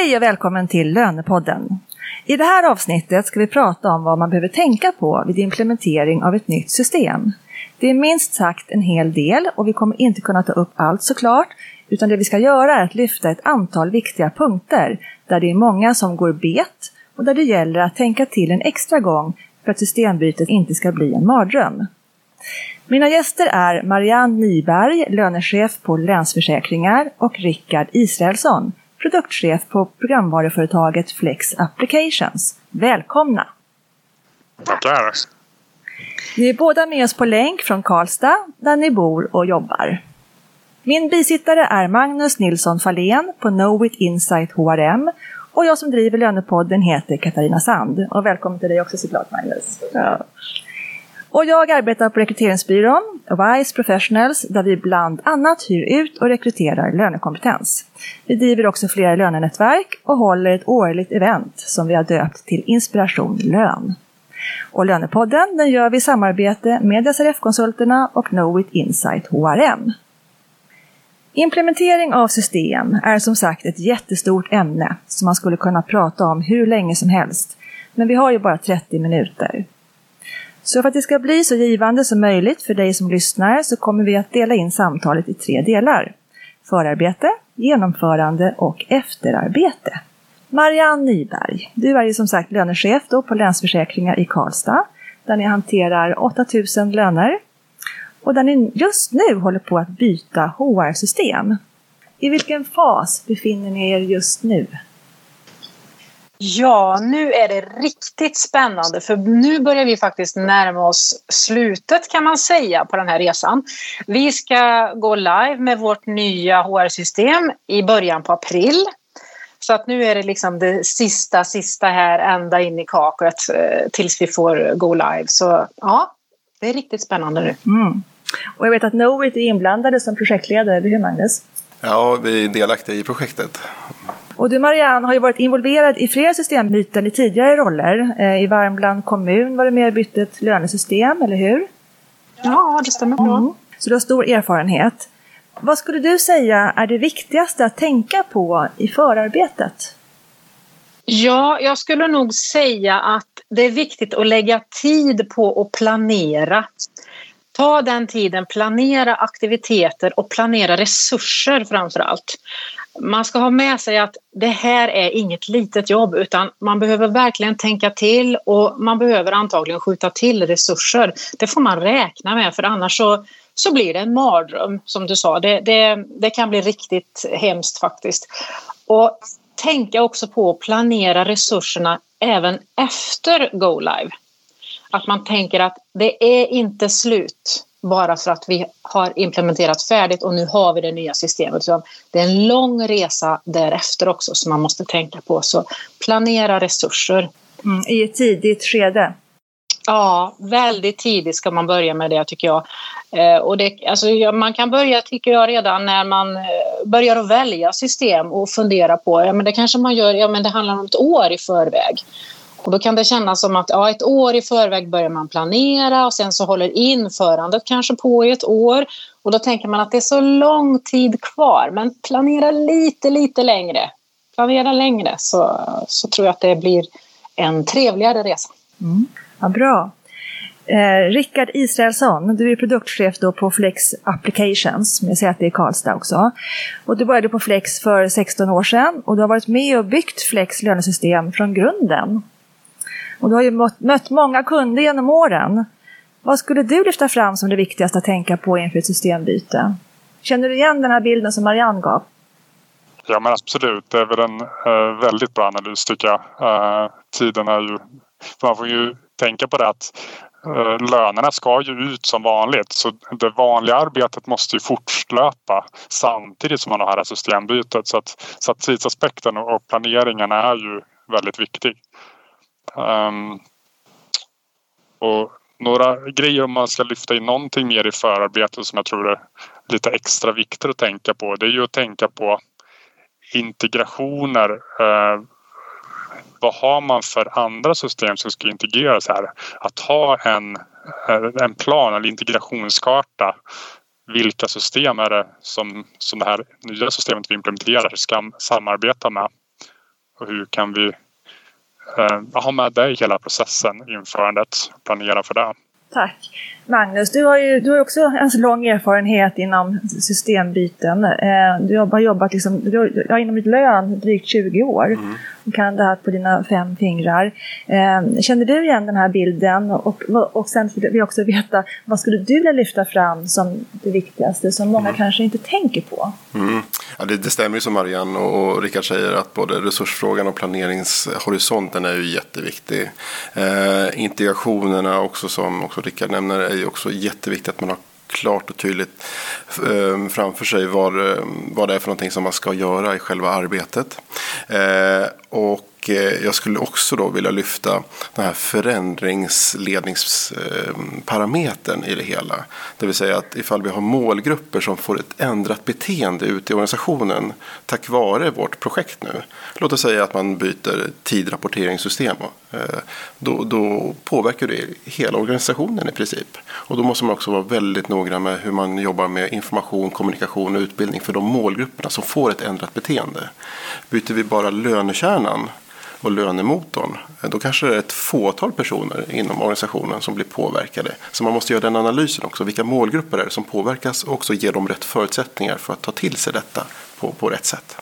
Hej och välkommen till Lönepodden. I det här avsnittet ska vi prata om vad man behöver tänka på vid implementering av ett nytt system. Det är minst sagt en hel del och vi kommer inte kunna ta upp allt såklart, utan det vi ska göra är att lyfta ett antal viktiga punkter där det är många som går bet och där det gäller att tänka till en extra gång för att systembytet inte ska bli en mardröm. Mina gäster är Marianne Nyberg, lönechef på Länsförsäkringar och Rickard Israelsson, produktchef på programvaruföretaget Flex Applications. Välkomna! Tackar! Ni är båda med oss på länk från Karlstad, där ni bor och jobbar. Min bisittare är Magnus Nilsson Fahlén på Knowit Insight HRM och jag som driver Lönepodden heter Katarina Sand. Och välkommen till dig också såklart Magnus. Ja. Och jag arbetar på rekryteringsbyrån Wise Professionals där vi bland annat hyr ut och rekryterar lönekompetens. Vi driver också flera lönenätverk och håller ett årligt event som vi har döpt till Inspiration Lön. Och Lönepodden den gör vi i samarbete med SRF-konsulterna och Knowit Insight HRM. Implementering av system är som sagt ett jättestort ämne som man skulle kunna prata om hur länge som helst. Men vi har ju bara 30 minuter. Så för att det ska bli så givande som möjligt för dig som lyssnar så kommer vi att dela in samtalet i tre delar. Förarbete, genomförande och efterarbete. Marianne Nyberg, du är ju som sagt lönechef då på Länsförsäkringar i Karlstad där ni hanterar 8000 löner och där ni just nu håller på att byta HR-system. I vilken fas befinner ni er just nu? Ja, nu är det riktigt spännande för nu börjar vi faktiskt närma oss slutet kan man säga på den här resan. Vi ska gå live med vårt nya HR-system i början på april. Så att nu är det liksom det sista, sista här ända in i kaklet eh, tills vi får gå live. Så ja, det är riktigt spännande nu. Mm. Och jag vet att Knowit är inblandade som projektledare, eller hur Magnus? Ja, vi är delaktiga i projektet. Och du Marianne har ju varit involverad i flera systembyten i tidigare roller. Eh, I Värmland kommun var du med och bytte ett lönesystem, eller hur? Ja, det stämmer bra. Mm. Så du har stor erfarenhet. Vad skulle du säga är det viktigaste att tänka på i förarbetet? Ja, jag skulle nog säga att det är viktigt att lägga tid på att planera. Ta den tiden, planera aktiviteter och planera resurser framför allt. Man ska ha med sig att det här är inget litet jobb utan man behöver verkligen tänka till och man behöver antagligen skjuta till resurser. Det får man räkna med för annars så, så blir det en mardröm som du sa. Det, det, det kan bli riktigt hemskt faktiskt. Och tänka också på att planera resurserna även efter Go Live. Att man tänker att det är inte slut bara för att vi har implementerat färdigt och nu har vi det nya systemet. Så det är en lång resa därefter också som man måste tänka på. Så planera resurser. Mm, I ett tidigt skede. Ja, väldigt tidigt ska man börja med det tycker jag. Eh, och det, alltså, man kan börja tycker jag redan när man eh, börjar att välja system och fundera på, ja men det kanske man gör, ja men det handlar om ett år i förväg. Och då kan det kännas som att ja, ett år i förväg börjar man planera och sen så håller införandet kanske på i ett år. Och då tänker man att det är så lång tid kvar, men planera lite, lite längre. Planera längre så, så tror jag att det blir en trevligare resa. Mm. Ja, bra. Eh, Rickard Israelsson, du är produktchef då på Flex Applications, med jag säger att det är Karlstad också. Och du började på Flex för 16 år sedan och du har varit med och byggt Flex lönesystem från grunden. Och du har ju mött många kunder genom åren. Vad skulle du lyfta fram som det viktigaste att tänka på inför ett systembyte? Känner du igen den här bilden som Marianne gav? Ja men absolut, det är väl en uh, väldigt bra analys tycker jag. Uh, tiden är ju... Man får ju tänka på det att eh, lönerna ska ju ut som vanligt så det vanliga arbetet måste ju fortlöpa samtidigt som man har det här systembytet. Så att, så att tidsaspekten och planeringen är ju väldigt viktig. Um, och några grejer om man ska lyfta in någonting mer i förarbetet som jag tror är lite extra viktigt att tänka på. Det är ju att tänka på integrationer. Uh, vad har man för andra system som ska integreras här? Att ha en, en plan eller integrationskarta. Vilka system är det som, som det här nya systemet vi implementerar ska samarbeta med? och hur kan vi ha med i hela processen, införandet, planera för det. Tack. Magnus, du har ju du har också en så lång erfarenhet inom systembyten. Eh, du har jobbat liksom, du har inom ditt lön drygt 20 år. Mm. Kan det här på dina fem fingrar. Eh, känner du igen den här bilden? Och, och sen vill vi också veta, vad skulle du vilja lyfta fram som det viktigaste som många mm. kanske inte tänker på? Mm. Ja, det, det, stämmer ju som Marianne och, och Rickard säger att både resursfrågan och planeringshorisonten är ju jätteviktig. Eh, integrationerna också som också Rickard nämner är ju också jätteviktigt att man har klart och tydligt eh, framför sig vad, ehm, vad det är för någonting som man ska göra i själva arbetet. Eh, och eh, jag skulle också då vilja lyfta den här förändringsledningsparametern eh, i det hela. Det vill säga att ifall vi har målgrupper som får ett ändrat beteende ute i organisationen tack vare vårt projekt nu. Låt oss säga att man byter tidrapporteringssystem. Eh, då, då påverkar det hela organisationen i princip. Och då måste man också vara väldigt noggrann med hur man jobbar med information, kommunikation och utbildning för de målgrupperna som får ett ändrat beteende. Byter vi bara lönekärnan och lönemotorn, eh, då kanske det är ett fåtal personer inom organisationen som blir påverkade. Så man måste göra den analysen också. Vilka målgrupper är det som påverkas och också ge dem rätt förutsättningar för att ta till sig detta på, på rätt sätt.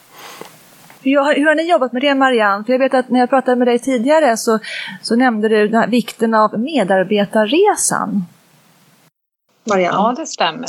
Hur har, hur har ni jobbat med det Marianne? För jag vet att när jag pratade med dig tidigare så, så nämnde du den vikten av medarbetarresan. Marianne? Ja, det stämmer.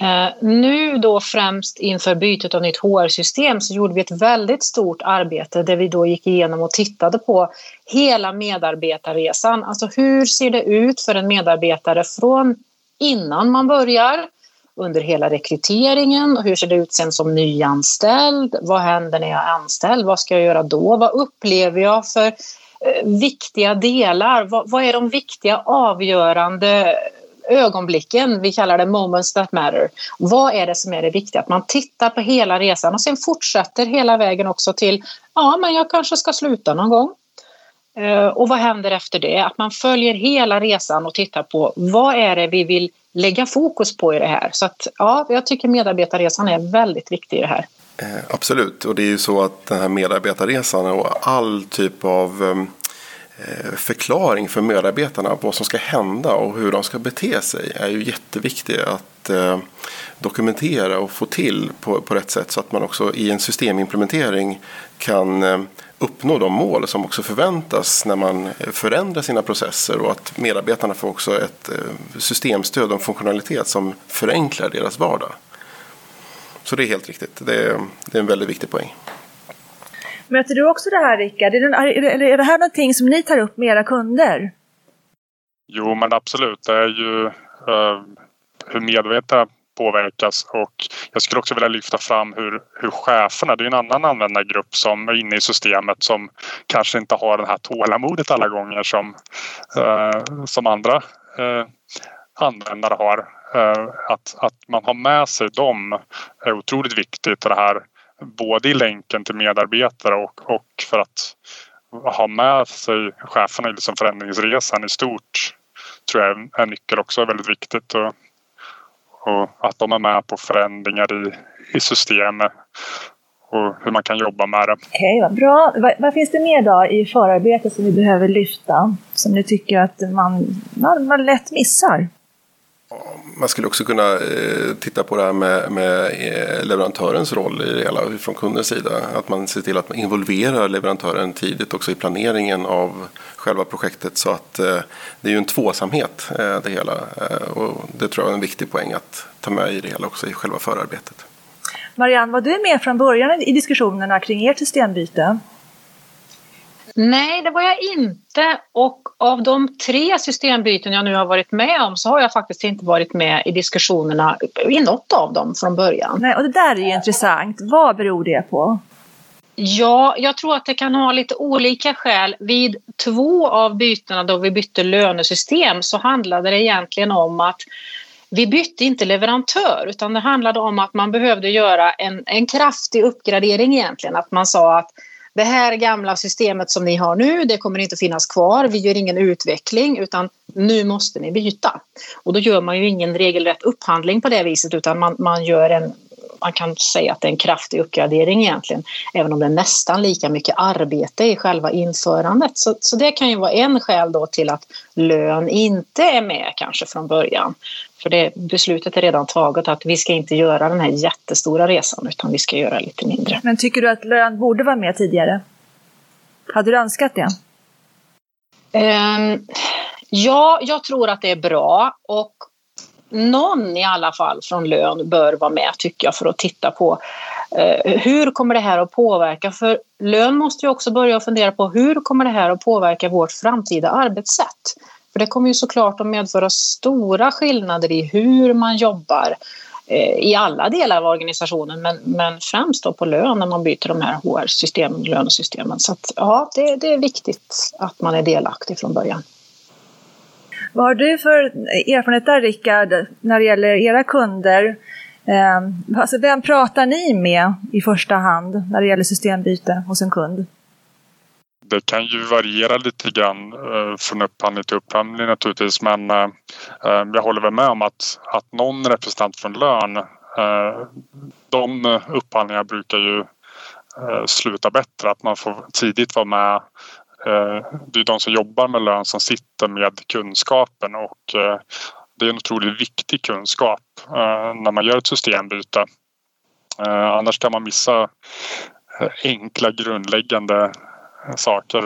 Eh, nu då främst inför bytet av nytt HR-system så gjorde vi ett väldigt stort arbete där vi då gick igenom och tittade på hela medarbetarresan. Alltså hur ser det ut för en medarbetare från innan man börjar, under hela rekryteringen och hur ser det ut sen som nyanställd? Vad händer när jag är anställd? Vad ska jag göra då? Vad upplever jag för eh, viktiga delar? Vad, vad är de viktiga avgörande ögonblicken, vi kallar det moments that matter. Vad är det som är det viktiga? Att man tittar på hela resan och sen fortsätter hela vägen också till, ja men jag kanske ska sluta någon gång. Eh, och vad händer efter det? Att man följer hela resan och tittar på vad är det vi vill lägga fokus på i det här. Så att ja, jag tycker medarbetarresan är väldigt viktig i det här. Eh, absolut, och det är ju så att den här medarbetarresan och all typ av Eh, Eh, förklaring för medarbetarna vad som ska hända och hur de ska bete sig är ju jätteviktigt att eh, dokumentera och få till på, på rätt sätt så att man också i en systemimplementering kan eh, uppnå de mål som också förväntas när man förändrar sina processer och att medarbetarna får också ett systemstöd och en funktionalitet som förenklar deras vardag. Så det är helt riktigt. Det är, det är en väldigt viktig poäng. Möter du också det här Rickard? Eller är det här någonting som ni tar upp med era kunder? Jo men absolut. Det är ju eh, hur medvetna påverkas och jag skulle också vilja lyfta fram hur, hur cheferna, det är en annan användargrupp som är inne i systemet som kanske inte har det här tålamodet alla gånger som, eh, som andra eh, användare har. Eh, att, att man har med sig dem är otroligt viktigt. Det här både i länken till medarbetare och, och för att ha med sig cheferna i liksom förändringsresan i stort tror jag är en nyckel också är väldigt viktigt. Och, och att de är med på förändringar i, i systemet och hur man kan jobba med det. Okej, okay, vad bra. Vad, vad, finns det mer då i förarbetet som vi behöver lyfta? Som ni tycker att man, man, man lätt missar? Man skulle också kunna eh, titta på det här med, med eh, leverantörens roll i det hela från kundens sida. Att man ser till att man involverar leverantören tidigt också i planeringen av själva projektet. Så att eh, det är ju en tvåsamhet det hela. Och det tror jag är en viktig poäng att ta med i det hela också i själva förarbetet. Marianne, var du med från början i diskussionerna kring ert systembyte? Nej, det var jag inte. Och av de tre systembyten jag nu har varit med om så har jag faktiskt inte varit med i diskussionerna i något av dem från början. Nej, och det där är ju intressant. Vad beror det på? Ja, jag tror att det kan ha lite olika skäl. Vid två av bytena då vi bytte lönesystem så handlade det egentligen om att vi bytte inte leverantör utan det handlade om att man behövde göra en, en kraftig uppgradering egentligen. Att man sa att det här gamla systemet som ni har nu, det kommer inte att finnas kvar. Vi gör ingen utveckling utan nu måste ni byta. Och då gör man ju ingen regelrätt upphandling på det viset utan man, man gör en man kan säga att det är en kraftig uppgradering egentligen. Även om det är nästan lika mycket arbete i själva införandet. Så, så det kan ju vara en skäl då till att lön inte är med kanske från början. För det, beslutet är redan taget att vi ska inte göra den här jättestora resan utan vi ska göra lite mindre. Men tycker du att lön borde vara med tidigare? Hade du önskat det? Um, ja, jag tror att det är bra och någon i alla fall från lön bör vara med tycker jag för att titta på eh, hur kommer det här att påverka? För lön måste ju också börja fundera på hur kommer det här att påverka vårt framtida arbetssätt? För det kommer ju såklart att medföra stora skillnader i hur man jobbar eh, i alla delar av organisationen men, men främst då på lön när man byter de här HR-systemen, lönesystemen. Så att, ja, det, det är viktigt att man är delaktig från början. Vad har du för erfarenhet där Rickard, när det gäller era kunder? Eh, alltså vem pratar ni med i första hand när det gäller systembyte hos en kund? det kan ju variera lite grann eh, från upphandling till upphandling naturligtvis men eh, eh, jag håller väl med om att, att någon representant från lön de upphandlingar brukar ju sluta bättre. Att man får tidigt vara med. Eh, det är de som jobbar med lön som sitter med kunskapen och eh, det är en otroligt viktig kunskap eh, när man gör ett systembyte. Annars kan man missa enkla grundläggande saker.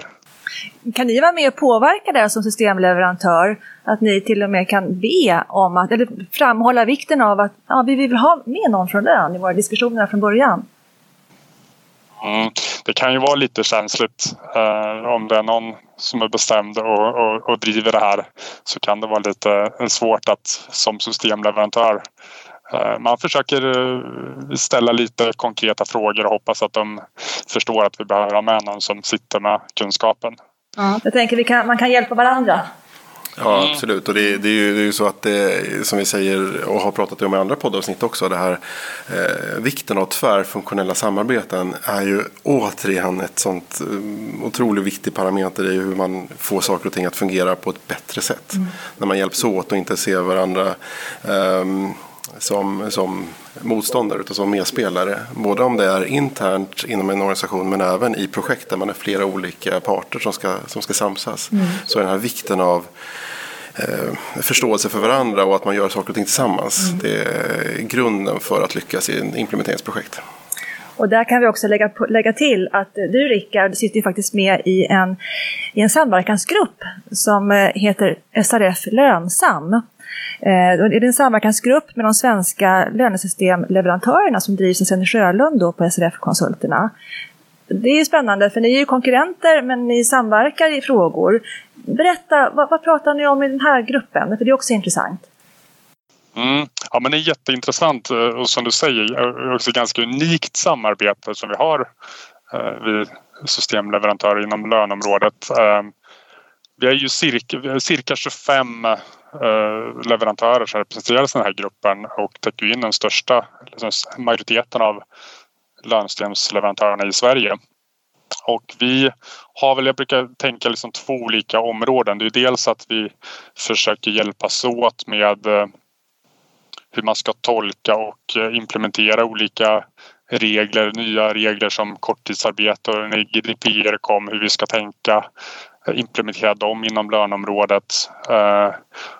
Kan ni vara med och påverka det som systemleverantör? Att ni till och med kan be om att, eller framhålla vikten av att ja, vi vill ha med någon från lön i våra diskussioner från början? Mm, det kan ju vara lite känsligt eh, om det är någon som är bestämd och, och, och, driver det här så kan det vara lite svårt att som systemleverantör Eh, man försöker eh, ställa lite konkreta frågor och hoppas att de förstår att vi behöver ha med någon som sitter med kunskapen. Ja, jag tänker att man kan hjälpa varandra. Ja, absolut. Och det, det, är ju, det är ju så att det, som vi säger och har pratat om i andra poddavsnitt också, det här eh, vikten av tvärfunktionella samarbeten är ju återigen ett sånt um, otroligt viktig parameter i hur man får saker och ting att fungera på ett bättre sätt. Mm. När man hjälps åt och inte ser varandra um, som, som motståndare utan som medspelare. Både om det är internt inom en organisation men även i projekt där man är flera olika parter som ska, som ska samsas. Mm. Så den här vikten av eh, förståelse för varandra och att man gör saker och ting tillsammans. Mm. Det är grunden för att lyckas i en implementeringsprojekt. Och där kan vi också lägga, lägga till att du Rickard sitter ju faktiskt med i en, i en samverkansgrupp som eh, heter SRF Lönsam. Eh, det är en samverkansgrupp med de svenska lönesystemleverantörerna som drivs av Senny Sjölund då på SRF-konsulterna. Det är spännande för ni är ju konkurrenter men ni samverkar i frågor. Berätta, vad, vad pratar ni om i den här gruppen? För det är också intressant. Mm. Ja, men det är jätteintressant eh, och som du säger eh, också ganska unikt samarbete som vi har eh, vi systemleverantörer inom lönområdet. Eh, vi är ju cirka, cirka 25 Eh, leverantörer som representerar den här gruppen och täcker in den största liksom majoriteten av lönsystemsleverantörerna i Sverige. Och vi har väl, jag brukar tänka liksom två olika områden. Det är dels att vi försöker hjälpas åt med eh, hur man ska tolka och eh, implementera olika regler, nya regler som korttidsarbete och när GDPR kom, hur vi ska tänka eh, implementera dem inom lönområdet.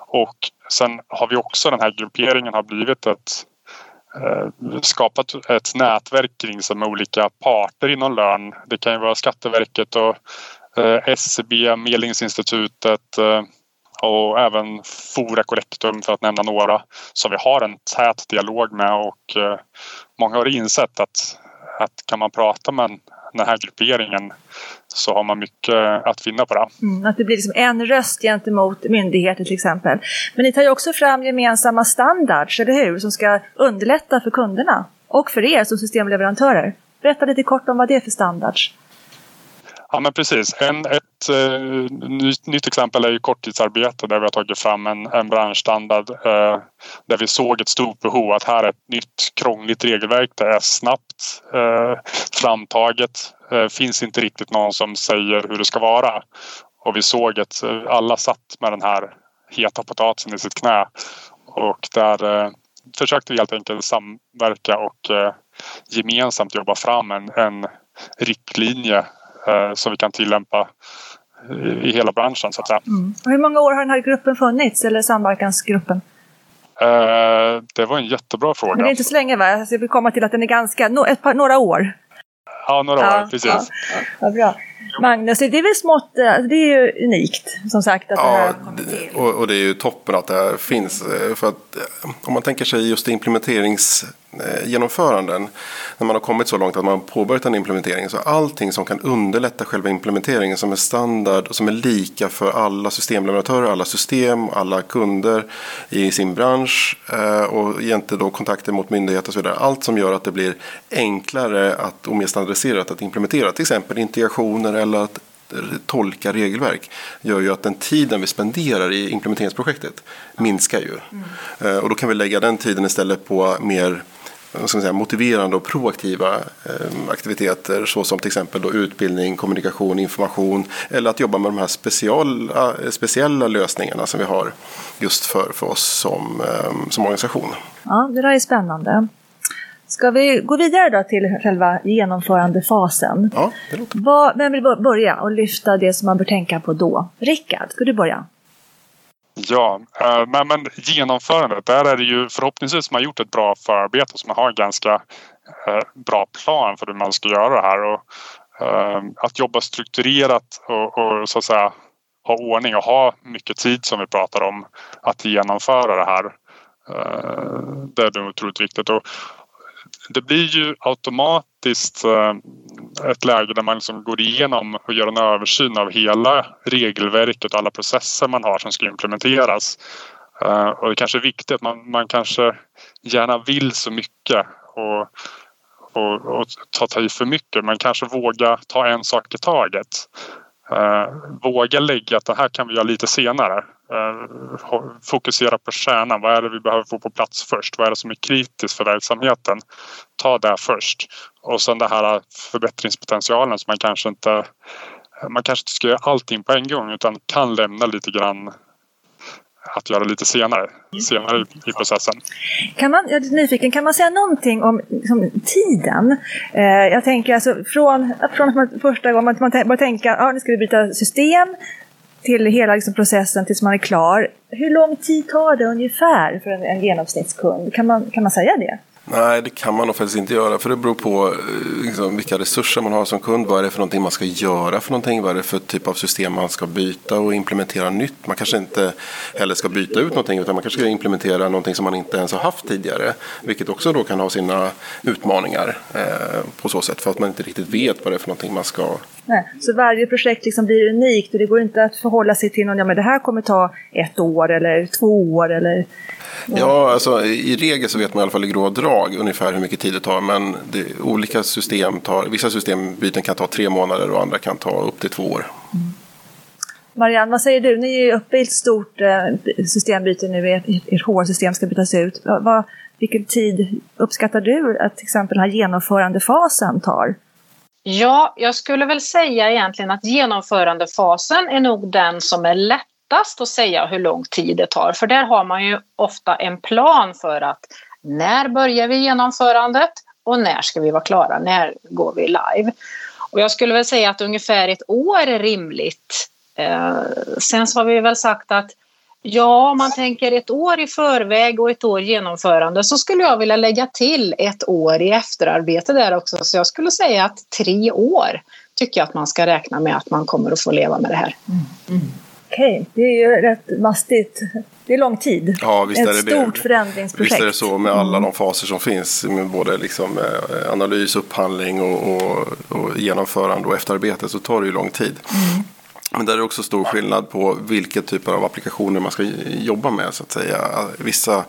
Och sen har vi också den här grupperingen har blivit ett eh, skapat ett nätverk kring sig med olika parter inom lön. Det kan ju vara Skatteverket och eh, SCB, Medlingsinstitutet eh, och även Fora Correctum för att nämna några som vi har en tät dialog med och många har insett att, att kan man prata med den här grupperingen så har man mycket att vinna på det. Mm, att det blir liksom en röst gentemot myndigheter till exempel. Men ni tar ju också fram gemensamma standards, eller hur? Som ska underlätta för kunderna och för er som systemleverantörer. Berätta lite kort om vad det är för standards. Ja men precis. En, ett eh, uh, nytt, nytt, exempel är ju korttidsarbete där vi har tagit fram en, en branschstandard uh, där vi såg ett stort behov att här är ett nytt krångligt regelverk. Det är snabbt uh, framtaget. finns inte riktigt någon som säger hur det ska vara. Och vi såg att alla satt med den här heta potatisen i sitt knä. Och där försökte vi helt enkelt samverka och gemensamt jobba fram en, en riktlinje som vi kan tillämpa i hela branschen så att säga. Mm. Hur många år har den här gruppen funnits, eller samverkansgruppen? Eh, det var en jättebra fråga. Men det är inte så länge va? Alltså, jag vill komma till att den är ganska, no, ett par, några år. Ja, några Ja, år, precis. ja. Vad bra. Magnus, det är väl smått, eh, det är ju unikt som sagt att det här Ja, kommer till. och, och det är ju toppen att det här finns. eh, För att eh, om man tänker sig just implementeringsgenomföranden. När man har kommit så långt att man har påbörjat en implementering. Så allting som kan underlätta själva implementeringen som är standard och som är lika för alla systemleverantörer, alla system, alla kunder i sin bransch. eh, Och egentligen då kontakter mot myndigheter och så vidare. Allt som gör att det blir enklare att, och mer standardiserat att implementera. Till exempel integrationer eller att tolka regelverk gör ju att den tiden vi spenderar i implementeringsprojektet minskar ju. Eh, Och då kan vi lägga den tiden istället på mer vad ska man säga, motiverande och proaktiva eh, aktiviteter såsom till exempel då utbildning, kommunikation, information eller att jobba med de här speciella, speciella lösningarna som vi har just för, för oss som, eh, som organisation. Ja, det där är spännande. Ska vi gå vidare då till själva genomförandefasen? Ja, det låter Vad, vem vill bör- börja och lyfta det som man bör tänka på då? Rickard, ska du börja? Ja, eh, men, men genomförandet, där är det ju förhoppningsvis man har gjort ett bra förarbete så man har en ganska eh, bra plan för hur man ska göra det här. Och, eh, att jobba strukturerat och, och så att säga ha ordning och ha mycket tid som vi pratar om att genomföra det här. Det är otroligt viktigt. Och det blir ju automatiskt ett läge där man liksom går igenom och gör en översyn av hela regelverket och alla processer man har som ska implementeras. Eh, och det kanske är viktigt att man, man kanske gärna vill så mycket och, och, och ta, ta i för mycket men kanske våga ta en sak i taget. Eh, våga lägga att det här kan vi göra lite senare. Eh, fokusera på kärnan. Vad är det vi behöver få på plats först? Vad är det som är kritiskt för verksamheten? Ta det först. Och sen det här förbättringspotentialen som man kanske inte man kanske inte ska göra allting på en gång utan kan lämna lite grann att göra lite senare, senare i, processen. Kan man, jag är nyfiken, kan man säga någonting om liksom, tiden? Eh, jag tänker alltså från, från första gången man, man börjar tänka ja, nu ska vi byta system till hela liksom, processen tills man är klar. Hur lång tid tar det ungefär för en, en genomsnittskund? Kan man, kan man säga det? Nej, det kan man nog faktiskt inte göra. För det beror på eh, liksom, vilka resurser man har som kund. Vad är det för någonting man ska göra för någonting? Vad är det för typ av system man ska byta och implementera nytt? Man kanske inte heller ska byta ut någonting utan man kanske ska implementera någonting som man inte ens har haft tidigare. Vilket också då kan ha sina utmaningar eh, på så sätt. För att man inte riktigt vet vad det är för någonting man ska Nej. Så varje projekt liksom blir unikt och det går inte att förhålla sig till någon, ja men det här kommer ta ett år eller två år eller... Ja, alltså i regel så vet man i alla fall i grova drag ungefär hur mycket tid det tar. Men det, olika system tar, vissa systembyten kan ta tre månader och andra kan ta upp till två år. Marianne, vad säger du? Ni är ju uppe i ett stort eh, systembyte nu, ert, ert HR-system ska bytas ut. Vad, vilken tid uppskattar du att till exempel den här genomförandefasen tar? Ja, jag skulle väl säga egentligen att genomförandefasen är nog den som är lättast att säga hur lång tid det tar. För där har man ju ofta en plan för att när börjar vi genomförandet och när ska vi vara klara? När går vi live? Och jag skulle väl säga att ungefär ett år är rimligt. Eh, sen så har vi väl sagt att Ja, om man tänker ett år i förväg och ett år genomförande så skulle jag vilja lägga till ett år i efterarbete där också. Så jag skulle säga att tre år tycker jag att man ska räkna med att man kommer att få leva med det här. Okej, det är ju rätt mastigt. Det är lång tid. Ja, visst Ett är det det. stort förändringsprojekt. Visst är det så med alla de faser som finns. Med både liksom, eh, analys, upphandling och, och, och genomförande och efterarbete så tar det ju lång tid. Men där är det också stor skillnad på vilka typer av applikationer man ska jobba med. så att säga. Vissa,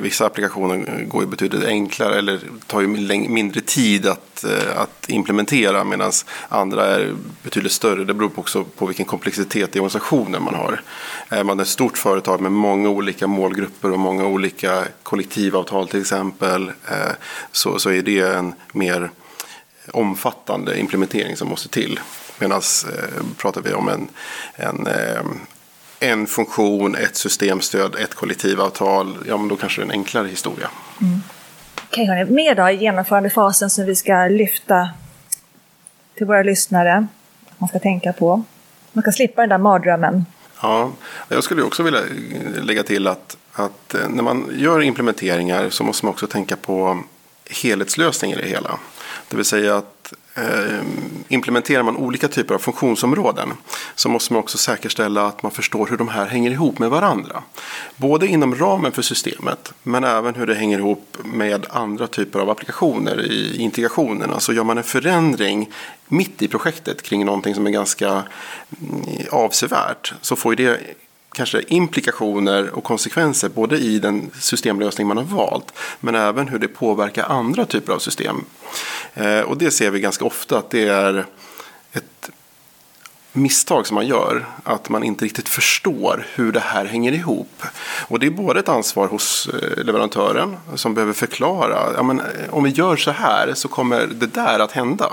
vissa applikationer går ju betydligt enklare eller tar ju mindre tid att, eh, att implementera medan andra är betydligt större. Det beror också på vilken komplexitet i organisationen man har. Är man ett stort företag med många olika målgrupper och många olika kollektivavtal till exempel eh, så, så är det en mer omfattande implementering som måste till. Medan eh, pratar vi om en, en, eh, en funktion, ett systemstöd, ett kollektivavtal, ja men då kanske det är en enklare historia. Mm. Okej, hörni, mer då i genomförandefasen som vi ska lyfta till våra lyssnare. Man ska tänka på. Man ska slippa den där mardrömmen. Ja, jag skulle också vilja lägga till att, att eh, när man gör implementeringar så måste man också tänka på helhetslösningar i det hela. Det vill säga att eh, Eh, implementerar man olika typer av funktionsområden så måste man också säkerställa att man förstår hur de här hänger ihop med varandra. Både inom ramen för systemet men även hur det hänger ihop med andra typer av applikationer i integrationen. Alltså gör man en förändring mitt i projektet kring någonting som är ganska mm, avsevärt så får det kanske implikationer och konsekvenser både i den systemlösning man har valt men även hur det påverkar andra typer av system. Eh, och det ser vi ganska ofta att det är ett misstag som man gör. Att man inte riktigt förstår hur det här hänger ihop. Och det är både ett ansvar hos eh, leverantören som behöver förklara. Ja, men eh, om vi gör så här så kommer det där att hända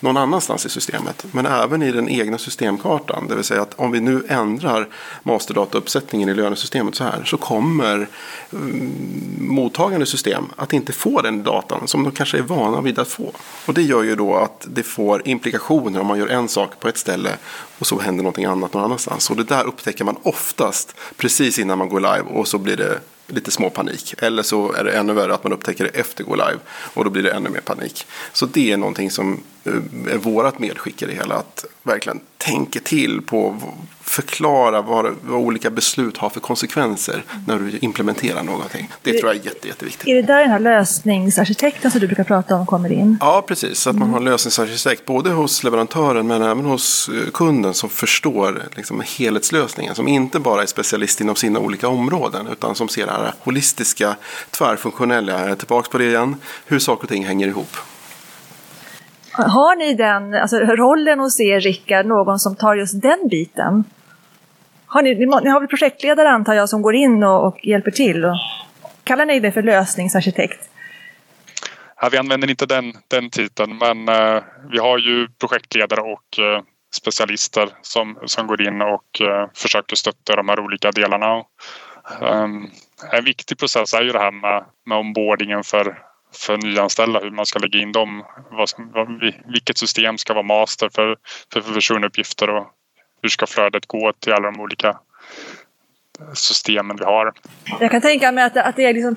någon annanstans i systemet. Men även i den egna systemkartan. Det vill säga att om vi nu ändrar masterdatauppsättningen i lönesystemet så här så kommer mm, mottagande system att inte få den datan som de kanske är vana vid att få. Och det gör ju då att det får implikationer om man gör en sak på ett ställe och så händer någonting annat någon annanstans. Och det där upptäcker man oftast precis innan man går live och så blir det lite små panik. Eller så är det ännu värre att man upptäcker det efter gå live och då blir det ännu mer panik. Så det är någonting som eh, är vårat medskick i det hela. Att verkligen tänka till på förklara vad, vad, olika beslut har för konsekvenser när du implementerar någonting. Det, tror jag är jätte, jätteviktigt. Är det där den här lösningsarkitekten som du brukar prata om kommer in? Ja, precis. Så att man har en lösningsarkitekt både hos leverantören men även hos eh, kunden som förstår liksom, helhetslösningen. Som inte bara är specialist inom sina olika områden utan som ser det här holistiska, tvärfunktionella. Jag är tillbaka på det igen. Hur saker och ting hänger ihop. Har ni den alltså, rollen hos er, Rickard, någon som tar just den biten? Har ni, ni, ni har väl projektledare antar jag som går in och, och hjälper till? Och, kallar ni det för lösningsarkitekt? Ja, vi använder inte den, den titeln men eh, vi har ju projektledare och eh, specialister som, som går in och eh, försöker stötta de här olika delarna. Um, en viktig process är ju det här med, med onboardingen för, för nyanställda, hur man ska lägga in dem. Vad, vad, vilket system ska vara master för, för personuppgifter och hur ska flödet gå till alla de olika eh, systemen vi har. Jag kan tänka mig att, att, det är liksom,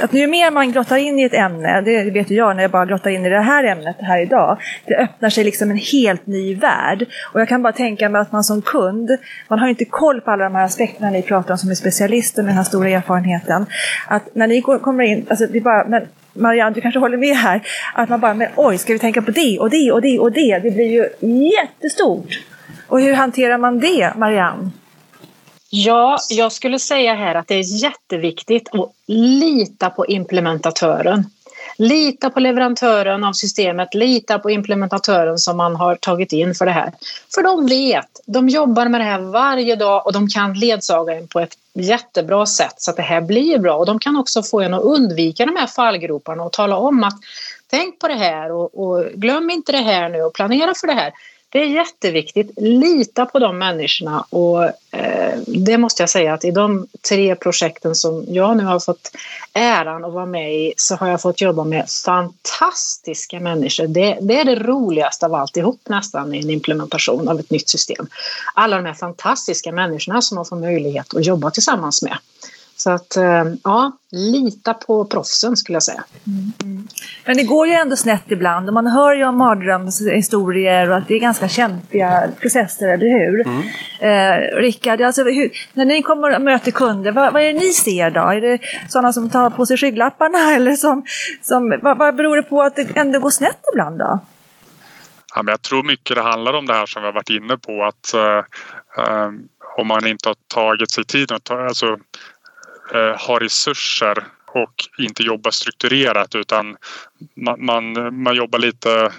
att ju mer man grottar in i ett ämne, det vet ju jag när jag bara grottar in i det här ämnet här idag, det öppnar sig liksom en helt ny värld. Och jag kan bara tänka mig att man som kund, man har inte koll på alla de här aspekterna ni pratar om som är specialister med den här stora erfarenheten. Att när ni kommer in, alltså det bara, men Marianne, du kanske håller med här, att man bara, men oj, ska vi tänka på det och det och det och det? Det blir ju jättestort. Och hur hanterar man det, Marianne? Ja, jag skulle säga här att det är jätteviktigt att lita på implementatören. Lita på leverantören av systemet, lita på implementatören som man har tagit in för det här. För de vet, de jobbar med det här varje dag och de kan ledsaga en på ett jättebra sätt så att det här blir bra. Och de kan också få en att undvika de här fallgroparna och tala om att tänk på det här och, och glöm inte det här nu och planera för det här. Det är jätteviktigt. Lita på de människorna och eh, det måste jag säga att i de tre projekten som jag nu har fått äran att vara med i så har jag fått jobba med fantastiska människor. Det, det är det roligaste av alltihop nästan i en implementation av ett nytt system. Alla de här fantastiska människorna som man får möjlighet att jobba tillsammans med. Så att eh, ja, lita på proffsen skulle jag säga. Mm. Men det går ju ändå snett ibland och man hör ju om mardrömshistorier och att det är ganska kämpiga processer, eller hur? Mm. Eh, Rickard, alltså, hur, när ni kommer och möter kunder, vad, vad, är det ni ser då? Är det sådana som tar på sig skygglapparna eller som, som vad, vad beror det på att det ändå går snett ibland då? Ja, men jag tror mycket det handlar om det här som vi har varit inne på att uh, um, om man inte har tagit sig tiden att ta, alltså, eh, Eh, har resurser och inte jobbar strukturerat utan man, man, man jobbar lite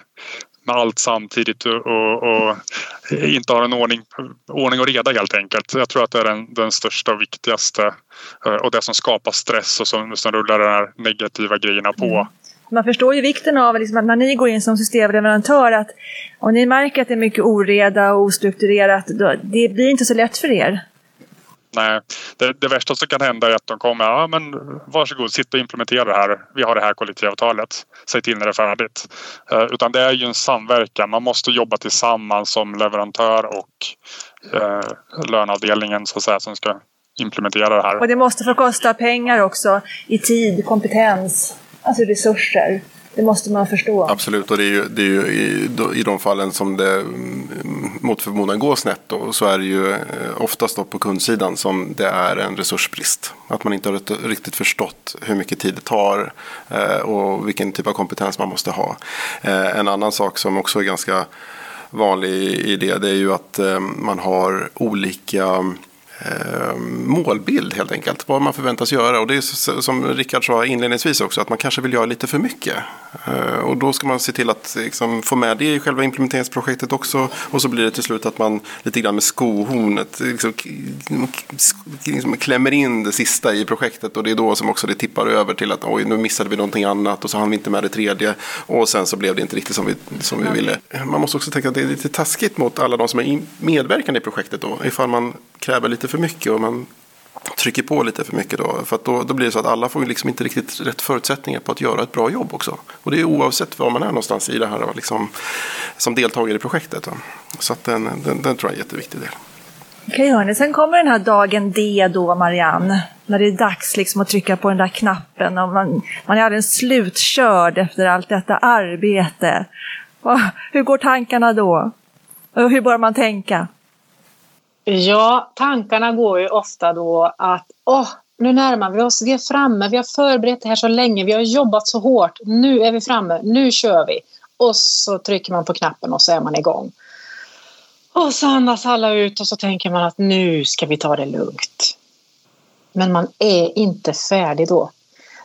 med allt samtidigt och, och, och, inte har en ordning, ordning och reda helt enkelt. Jag tror att det är den, den största och viktigaste eh, och det som skapar stress och som, som rullar de här negativa grejerna på. Mm. Man förstår ju vikten av liksom, att när ni går in som systemleverantör att om ni märker att det är mycket oreda och ostrukturerat, då, det blir inte så lätt för er. Nej, det, det, värsta som kan hända är att de kommer, ja men varsågod, sitt och implementera det här. Vi har det här kollektivavtalet. Säg till när det är färdigt. Eh, utan det är ju en samverkan. Man måste jobba tillsammans som leverantör och eh, löneavdelningen så att säga som ska implementera det här. Och det måste få kosta pengar också i tid, kompetens, alltså resurser. Det måste man förstå. Absolut, och det är ju, det är ju i, i de fallen som det mm, mot förmodan går snett då, så är det ju eh, oftast då på kundsidan som det är en resursbrist. Att man inte har riktigt förstått hur mycket tid det tar eh, och vilken typ av kompetens man måste ha. Eh, en annan sak som också är ganska vanlig i det, det är ju att man har olika eh, målbild helt enkelt. Vad man förväntas göra. Och det är som Rickard sa inledningsvis också att man kanske vill göra lite för mycket. Eh, och då ska man se till att liksom, få med det i själva implementeringsprojektet också. Och så blir det till slut att man lite grann med skohornet liksom, liksom, klämmer in det sista i projektet. Och det är då som också det tippar över till att oj nu missade vi någonting annat och så hann vi inte med det tredje. Och sen så blev det inte riktigt som vi, som vi ville. Man måste också tänka att det är lite taskigt mot alla de som är medverkande i projektet då. Ifall man kräver lite för mycket och man trycker på lite för mycket då. För då, då blir det så att alla får liksom inte riktigt rätt förutsättningar på att göra ett bra jobb också. Och det är oavsett var man är någonstans i det här liksom, som deltagare i projektet. Då. Så att den, den, den tror jag är en jätteviktig del. Okej hörni, sen kommer den här dagen D då Marianne. När det är dags liksom att trycka på den där knappen och man, man är alldeles slutkörd efter allt detta arbete. Och hur går tankarna då? Och hur bör man tänka? Ja, tankarna går ju ofta då att åh, nu närmar vi oss, vi är framme, vi har förberett det här så länge, vi har jobbat så hårt, nu är vi framme, nu kör vi. Och så trycker man på knappen och så är man igång. Och så andas alla ut och så tänker man att nu ska vi ta det lugnt. Men man är inte färdig då.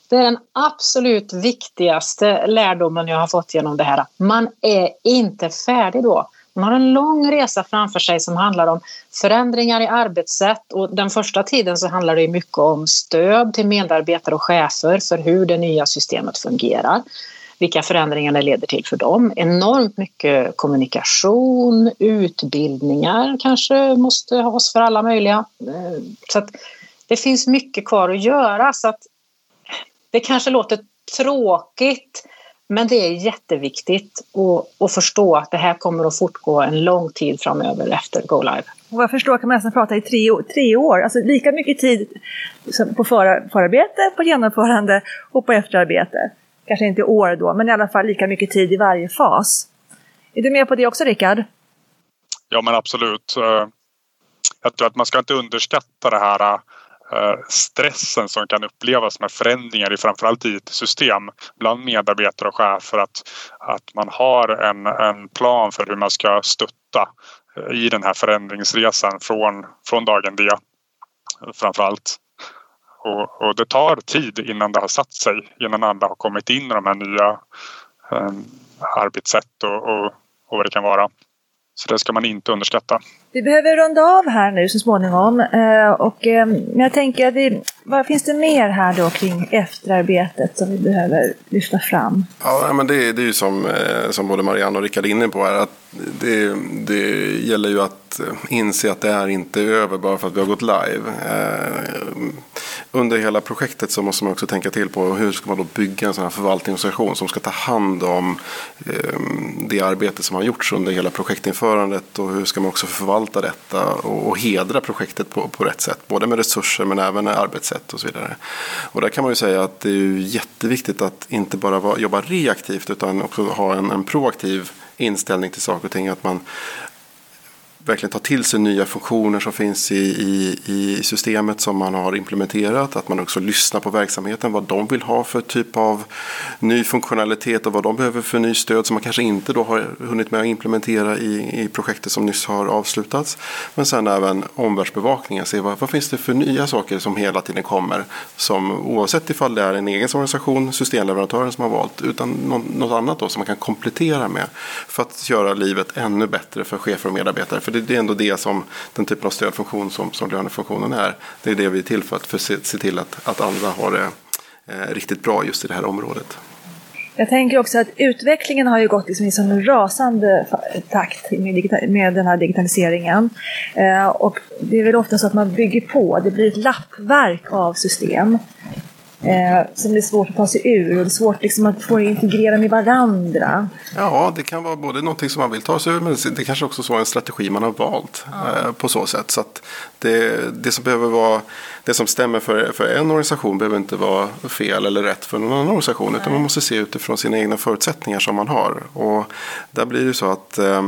Det är den absolut viktigaste lärdomen jag har fått genom det här. Man är inte färdig då. Man har en lång resa framför sig som handlar om förändringar i arbetssätt och den första tiden så handlar det mycket om stöd till medarbetare och chefer för hur det nya systemet fungerar. Vilka förändringar det leder till för dem. Enormt mycket kommunikation, utbildningar kanske måste has för alla möjliga. Eh, så att det finns mycket kvar att göra så att det kanske låter tråkigt men det är jätteviktigt att, att förstå att det här kommer att fortgå en lång tid framöver efter Go Live. Och vad jag förstår kan man nästan prata i tre, tre år, alltså lika mycket tid på för, förarbete, på genomförande och på efterarbete. Kanske inte år då, men i alla fall lika mycket tid i varje fas. Är du med på det också Rickard? Ja men absolut. Eh, jag tror att man ska inte underskatta det här Eh, Eh, stressen som kan upplevas med förändringar i framförallt IT-system bland medarbetare och chefer att, att man har en, en plan för hur man ska stötta eh, i den här förändringsresan från, från dagen D framförallt. Och, och det tar tid innan det har satt sig, innan alla har kommit in i de här nya eh, arbetssätt och, och, och vad det kan vara. Så det ska man inte underskatta. Vi behöver runda av här nu så småningom. Eh, och, eh, jag tänker, vi, vad finns det mer här då kring efterarbetet som vi behöver lyfta fram? Ja, men det, det är ju som, eh, som både Marianne och Rickard är inne på här. Att det, det gäller ju att eh, inse att det är inte över bara för att vi har gått live. Eh, under hela projektet så måste man också tänka till på hur ska man då bygga en sån här förvaltningsorganisation som ska ta hand om det arbete som har gjorts under hela projektinförandet och hur ska man också förvalta detta och, hedra projektet på, på rätt sätt. Både med resurser men även med sätt och så vidare. Och där kan man ju säga att det är jätteviktigt att inte bara jobba reaktivt utan också ha en, en proaktiv inställning till saker och ting. Att man verkligen ta till sig nya funktioner som finns i, i, i systemet som man har implementerat. Att man också lyssnar på verksamheten, vad de vill ha för typ av ny funktionalitet och vad de behöver för ny stöd som man kanske inte då har hunnit med att implementera i, i projektet som nyss har avslutats. Men sen även omvärldsbevakningen, se vad, vad finns det för nya saker som hela tiden kommer. Som oavsett ifall det är en egen organisation, systemleverantören som har valt, utan något annat då som man kan komplettera med. För att göra livet ännu bättre för chefer och medarbetare. För det, det är ändå det som den typen av stödfunktion som, som lönefunktionen är. Det är det vi är till för att för se, se till att, att andra har det eh, riktigt bra just i det här området. Jag tänker också att utvecklingen har ju gått liksom i sån rasande takt med, med den här digitaliseringen. Eh, och det är väl ofta så att man bygger på, det blir ett lappverk av system. Eh, som det är svårt att ta sig ur och det är svårt liksom att få integrera med varandra. Ja, det kan vara både någonting som man vill ta sig ur men det kanske också så en strategi man har valt ja. eh, på så sätt. Så att det, det som behöver vara, det som stämmer för, för en organisation behöver inte vara fel eller rätt för någon annan organisation. Nej. Utan man måste se utifrån sina egna förutsättningar som man har. Och där blir det så att eh,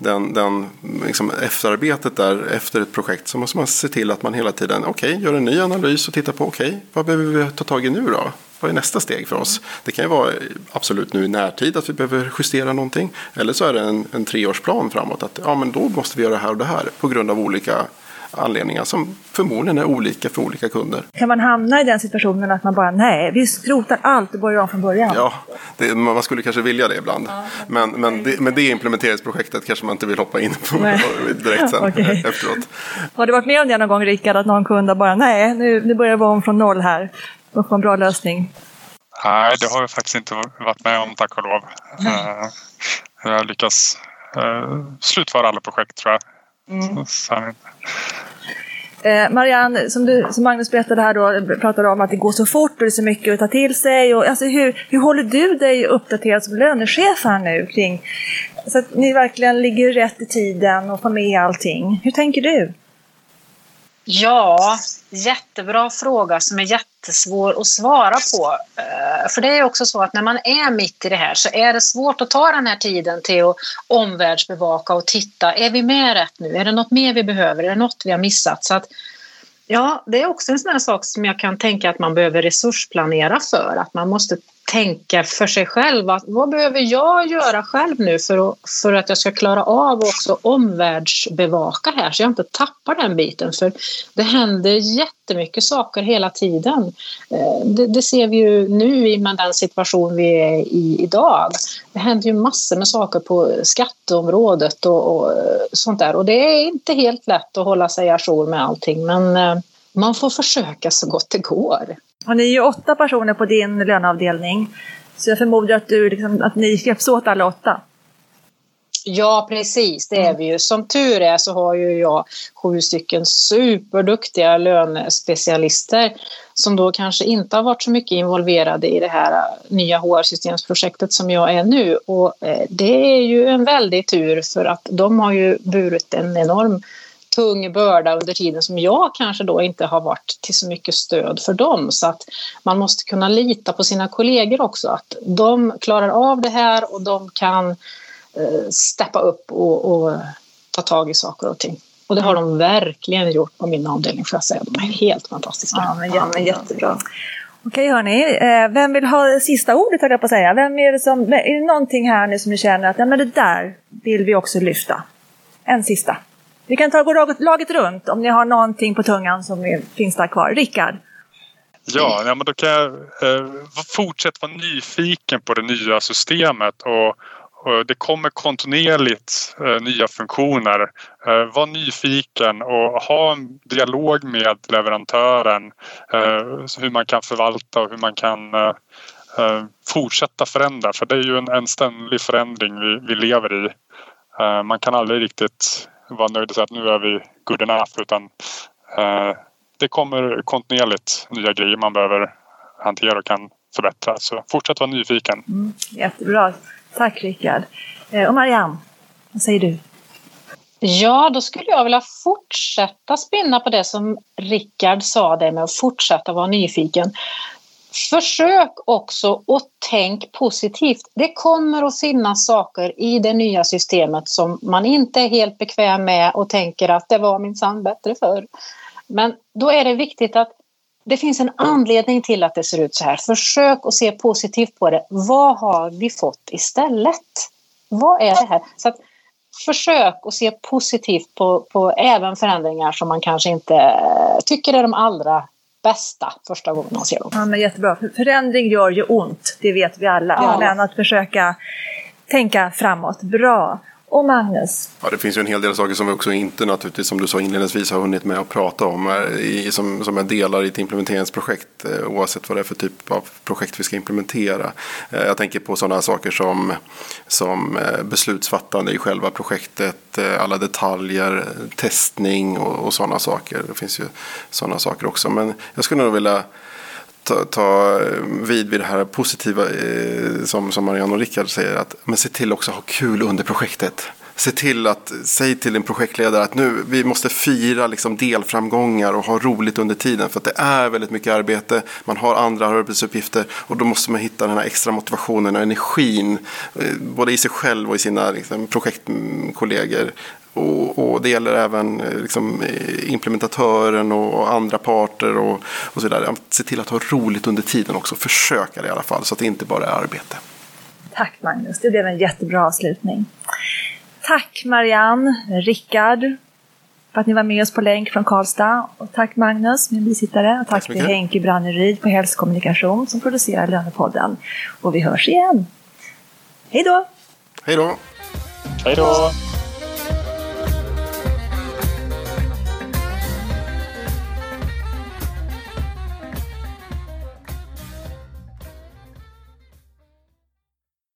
den, den liksom efterarbetet där efter ett projekt så måste man se till att man hela tiden okej, okay, gör en ny analys och tittar på okej, okay, vad behöver vi ta tag i nu då? Vad är nästa steg för oss? Det kan ju vara absolut nu i närtid att vi behöver justera någonting. Eller så är det en, en treårsplan framåt. Att ja, men då måste vi göra det här och det här på grund av olika anledningar som förmodligen är olika för olika kunder. Kan man hamna i den situationen att man bara nej, vi skrotar allt och börjar om från början? Ja, det, man skulle kanske vilja det ibland. Ja, men, men, det, men det implementeringsprojektet kanske man inte vill hoppa in på direkt sen okay. efteråt. Har du varit med om det någon gång Rickard, att någon kund bara nej, nu, nu börjar vi om från noll här och få en bra lösning? Nej, det har jag faktiskt inte varit med om tack och lov. Uh, jag har lyckats uh, slutföra alla projekt tror jag. Mm. Eh, Marianne, som, du, som Magnus berättade här då, pratade om att det går så fort och det är så mycket att ta till sig. Och, alltså, hur, hur håller du dig uppdaterad som lönechef här nu kring så att ni verkligen ligger rätt i tiden och får med allting? Hur tänker du? Ja, jättebra fråga som är jättesvår att svara på. Eh, för det är också så att när man är mitt i det här så är det svårt att ta den här tiden till att omvärldsbevaka och titta. Är vi med rätt nu? Är det något mer vi behöver? Är det något vi har missat? Så att, ja, det är också en sån här sak som jag kan tänka att man behöver resursplanera för. Att man måste tänka för sig själv. Att, vad behöver jag göra själv nu för att, för att jag ska klara av också omvärldsbevaka här så jag inte tappar den biten. För det händer jättemycket saker hela tiden. Eh, det, det ser vi ju nu med den situation vi är i idag. Det händer ju massor med saker på skatteområdet och, och sånt där. Och det är inte helt lätt att hålla sig ajour med allting men eh, man får försöka så gott det går. Och ni är ju åtta personer på din löneavdelning. Så jag förmodar att, du, liksom, att ni hjälps åt alla åtta. Ja, precis. Det är vi ju. Som tur är så har ju jag sju stycken superduktiga lönespecialister som då kanske inte har varit så mycket involverade i det här nya HR-systemsprojektet som jag är nu. Och eh, det är ju en väldig tur för att de har ju burit en enorm tung börda under tiden som jag kanske då inte har varit till så mycket stöd för dem. Så att man måste kunna lita på sina kollegor också, att de klarar av det här och de kan eh, steppa upp och, och ta tag i saker och ting. Och det har de verkligen gjort på min avdelning får jag säga. De är helt fantastiska. Ja, men, ja, men jättebra. Okej hörni, eh, vem vill ha sista ordet höll jag på att säga? Vem är det som, är det någonting här nu som ni känner att ja, men det där vill vi också lyfta? En sista. Vi kan ta laget, laget runt om ni har någonting på tungan som är, finns där kvar. Rickard? Ja, ja men då kan jag eh, fortsätta vara nyfiken på det nya systemet och, och det kommer kontinuerligt eh, nya funktioner. Eh, var nyfiken och ha en dialog med leverantören eh, hur man kan förvalta och hur man kan eh, eh fortsätta förändra för det är ju en, en ständig förändring vi, vi lever i. Eh, man kan aldrig riktigt vara nöjd och säga att nu är vi good enough utan eh, det kommer kontinuerligt nya grejer man behöver hantera och kan förbättra. Så fortsätt vara nyfiken. Mm, jättebra. Tack Rickard. Eh, och Marianne, vad säger du? Ja, då skulle jag vilja fortsätta spinna på det som Rickard sa det med att fortsätta vara nyfiken. Försök också att tänk positivt. Det kommer att finnas saker i det nya systemet som man inte är helt bekväm med och tänker att det var minsann bättre förr. Men då är det viktigt att det finns en anledning till att det ser ut så här. Försök att se positivt på det. Vad har vi fått istället? Vad är det här? Så att, försök att se positivt på, på även förändringar som man kanske inte tycker är de allra bästa första gången man ser dem. Ja, men jättebra. Förändring gör ju ont, det vet vi alla. Ja. Men att försöka tänka framåt, bra. Och Magnus? Ja, det finns ju en hel del saker som vi också inte naturligtvis som du sa inledningsvis har hunnit med att prata om. Eh, I, som, som är delar i ett implementeringsprojekt eh, oavsett vad det är för typ av projekt vi ska implementera. Eh, jag tänker på sådana saker som, som beslutsfattande i själva projektet, alla detaljer, testning och, och sådana saker. Det finns ju sådana saker också. Men jag skulle nog vilja ta, ta eh, vid vid det här positiva eh, som, som Marianne och Rickard säger. Att, men se till också att ha kul under projektet. Se till att, säg till din projektledare att nu, vi måste fira liksom delframgångar och ha roligt under tiden. För att det är väldigt mycket arbete, man har andra arbetsuppgifter och då måste man hitta den här extra motivationen och energin. Eh, både i sig själv och i sina liksom, projektkollegor. Och, och, det gäller även eh, liksom, eh, implementatören och andra parter och, och så vidare. Se till att ha roligt under tiden också. Försöka det i alla fall så att det inte bara är arbete. Tack Magnus, det blev en jättebra avslutning. Tack Marianne, Rickard, för att ni var med oss på länk från Karlstad. Och tack Magnus, min bisittare. Och tack, tack till Henke Branneryd på Hälsokommunikation som producerar Lönepodden. Och vi hörs igen. Hej då! Hej då! Hej då!